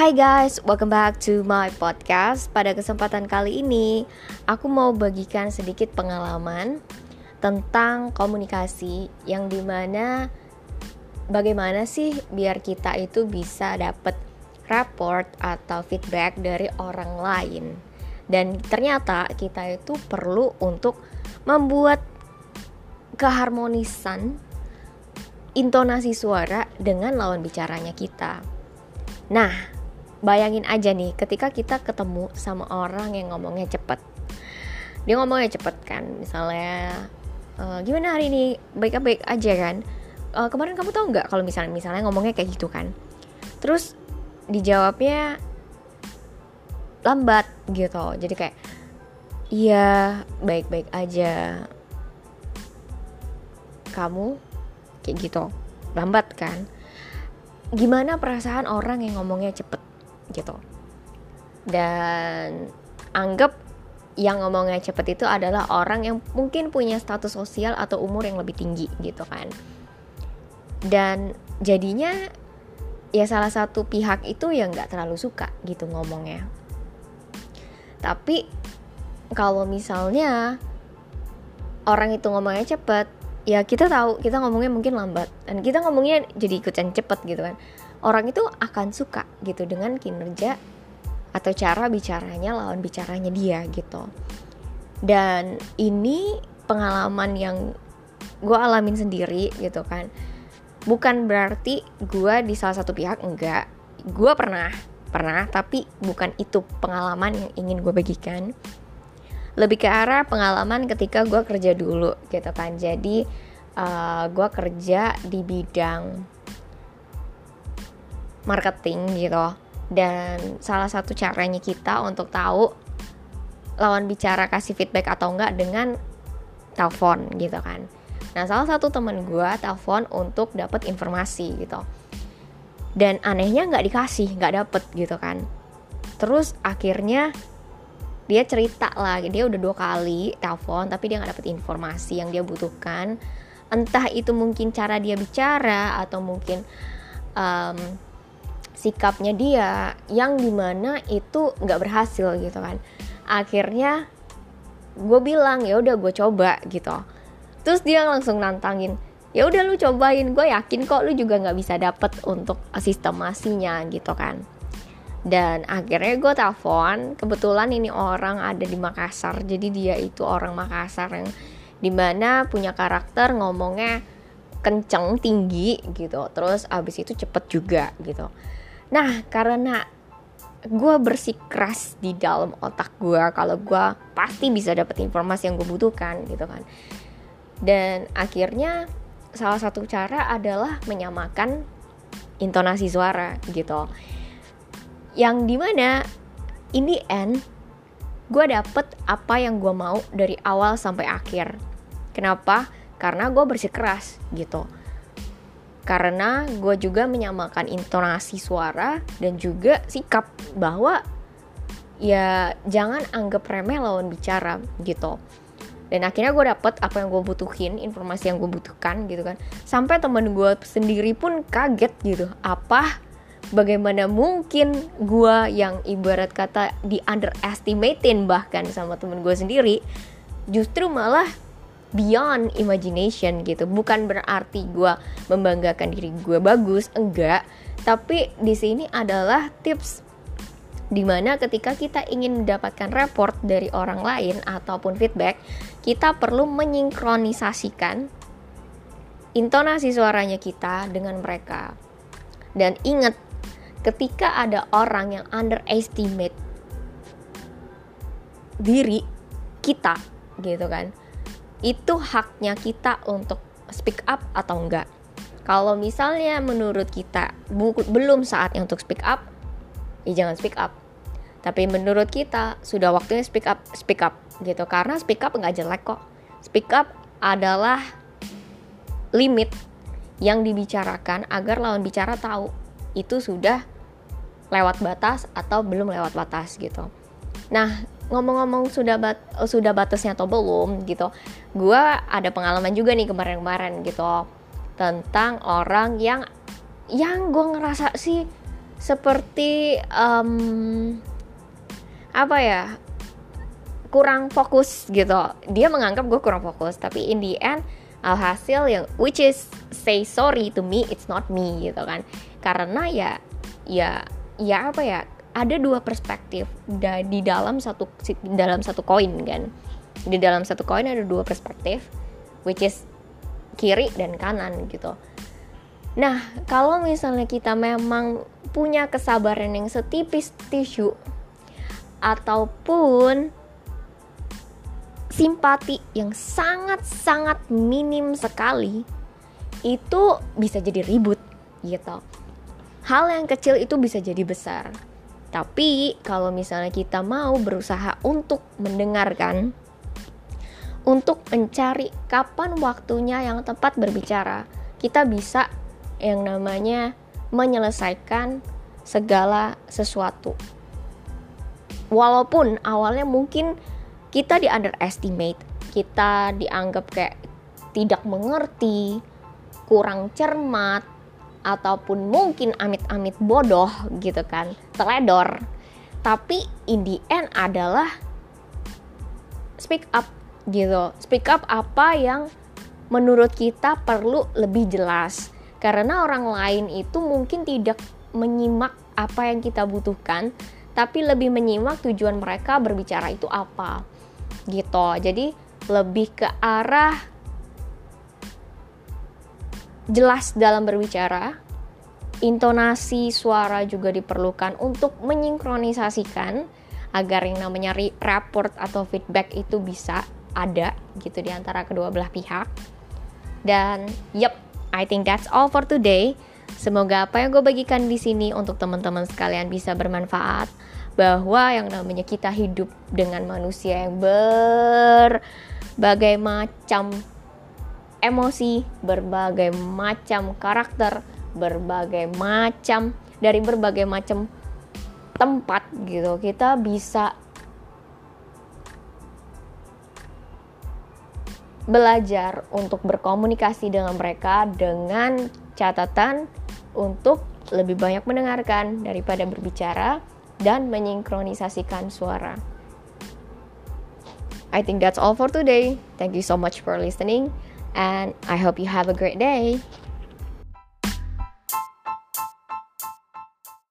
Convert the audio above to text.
Hai guys, welcome back to my podcast. Pada kesempatan kali ini, aku mau bagikan sedikit pengalaman tentang komunikasi yang di mana bagaimana sih biar kita itu bisa dapat report atau feedback dari orang lain. Dan ternyata kita itu perlu untuk membuat keharmonisan intonasi suara dengan lawan bicaranya kita. Nah, bayangin aja nih ketika kita ketemu sama orang yang ngomongnya cepet. Dia ngomongnya cepet kan misalnya e, gimana hari ini? Baik-baik aja kan? E, kemarin kamu tahu nggak kalau misalnya misalnya ngomongnya kayak gitu kan? Terus dijawabnya lambat gitu. Jadi kayak iya baik-baik aja. Kamu kayak gitu lambat kan? Gimana perasaan orang yang ngomongnya cepet gitu. Dan anggap yang ngomongnya cepet itu adalah orang yang mungkin punya status sosial atau umur yang lebih tinggi gitu kan. Dan jadinya ya salah satu pihak itu yang nggak terlalu suka gitu ngomongnya. Tapi kalau misalnya orang itu ngomongnya cepet ya kita tahu kita ngomongnya mungkin lambat. Dan kita ngomongnya jadi ikutan cepet gitu kan orang itu akan suka gitu dengan kinerja atau cara bicaranya lawan bicaranya dia gitu. Dan ini pengalaman yang gue alamin sendiri gitu kan. Bukan berarti gue di salah satu pihak enggak. Gue pernah pernah tapi bukan itu pengalaman yang ingin gue bagikan. Lebih ke arah pengalaman ketika gue kerja dulu gitu kan. Jadi uh, eh, gue kerja di bidang marketing gitu. Dan salah satu caranya kita untuk tahu lawan bicara kasih feedback atau enggak dengan telepon gitu kan. Nah salah satu temen gue telepon untuk dapat informasi gitu. Dan anehnya nggak dikasih nggak dapet gitu kan. Terus akhirnya dia cerita lah dia udah dua kali telepon tapi dia nggak dapet informasi yang dia butuhkan. Entah itu mungkin cara dia bicara atau mungkin um, sikapnya dia yang di mana itu nggak berhasil gitu kan. Akhirnya gue bilang ya udah gue coba gitu. Terus dia langsung nantangin ya udah lu cobain gue yakin kok lu juga nggak bisa dapet untuk sistemasinya gitu kan. Dan akhirnya gue telepon kebetulan ini orang ada di Makassar jadi dia itu orang Makassar yang di mana punya karakter ngomongnya kenceng tinggi gitu. Terus abis itu cepet juga gitu Nah, karena gue bersikeras di dalam otak gue kalau gue pasti bisa dapet informasi yang gue butuhkan gitu kan. Dan akhirnya salah satu cara adalah menyamakan intonasi suara gitu. Yang di mana ini end gue dapet apa yang gue mau dari awal sampai akhir. Kenapa? Karena gue bersikeras gitu karena gue juga menyamakan intonasi suara dan juga sikap bahwa ya jangan anggap remeh lawan bicara gitu. Dan akhirnya gue dapet apa yang gue butuhin informasi yang gue butuhkan gitu kan. Sampai temen gue sendiri pun kaget gitu. Apa? Bagaimana mungkin gue yang ibarat kata di underestimatein bahkan sama temen gue sendiri justru malah beyond imagination gitu. Bukan berarti gue membanggakan diri gue bagus enggak. Tapi di sini adalah tips di mana ketika kita ingin mendapatkan report dari orang lain ataupun feedback kita perlu menyingkronisasikan intonasi suaranya kita dengan mereka. Dan ingat ketika ada orang yang underestimate diri kita gitu kan itu haknya kita untuk speak up atau enggak. Kalau misalnya menurut kita belum saatnya untuk speak up, ya jangan speak up. Tapi menurut kita sudah waktunya speak up, speak up gitu. Karena speak up nggak jelek kok. Speak up adalah limit yang dibicarakan agar lawan bicara tahu itu sudah lewat batas atau belum lewat batas gitu. Nah, ngomong-ngomong sudah bat sudah batasnya atau belum gitu gue ada pengalaman juga nih kemarin-kemarin gitu tentang orang yang yang gue ngerasa sih seperti um, apa ya kurang fokus gitu. Dia menganggap gue kurang fokus tapi in the end alhasil yang which is say sorry to me it's not me gitu kan. Karena ya ya ya apa ya ada dua perspektif di dalam satu di dalam satu koin kan di dalam satu koin ada dua perspektif which is kiri dan kanan gitu nah kalau misalnya kita memang punya kesabaran yang setipis tisu ataupun simpati yang sangat-sangat minim sekali itu bisa jadi ribut gitu. Hal yang kecil itu bisa jadi besar. Tapi kalau misalnya kita mau berusaha untuk mendengarkan untuk mencari kapan waktunya yang tepat berbicara, kita bisa yang namanya menyelesaikan segala sesuatu. Walaupun awalnya mungkin kita di underestimate kita dianggap kayak tidak mengerti kurang cermat ataupun mungkin amit-amit bodoh gitu kan teledor. Tapi in the end adalah speak up gitu. Speak up apa yang menurut kita perlu lebih jelas. Karena orang lain itu mungkin tidak menyimak apa yang kita butuhkan tapi lebih menyimak tujuan mereka berbicara itu apa gitu. Jadi lebih ke arah jelas dalam berbicara intonasi suara juga diperlukan untuk menyingkronisasikan agar yang namanya report atau feedback itu bisa ada gitu di antara kedua belah pihak. Dan yep I think that's all for today. Semoga apa yang gue bagikan di sini untuk teman-teman sekalian bisa bermanfaat bahwa yang namanya kita hidup dengan manusia yang berbagai macam emosi, berbagai macam karakter, berbagai macam dari berbagai macam tempat gitu. Kita bisa belajar untuk berkomunikasi dengan mereka dengan catatan untuk lebih banyak mendengarkan daripada berbicara dan menyingkronisasikan suara. I think that's all for today. Thank you so much for listening, and I hope you have a great day.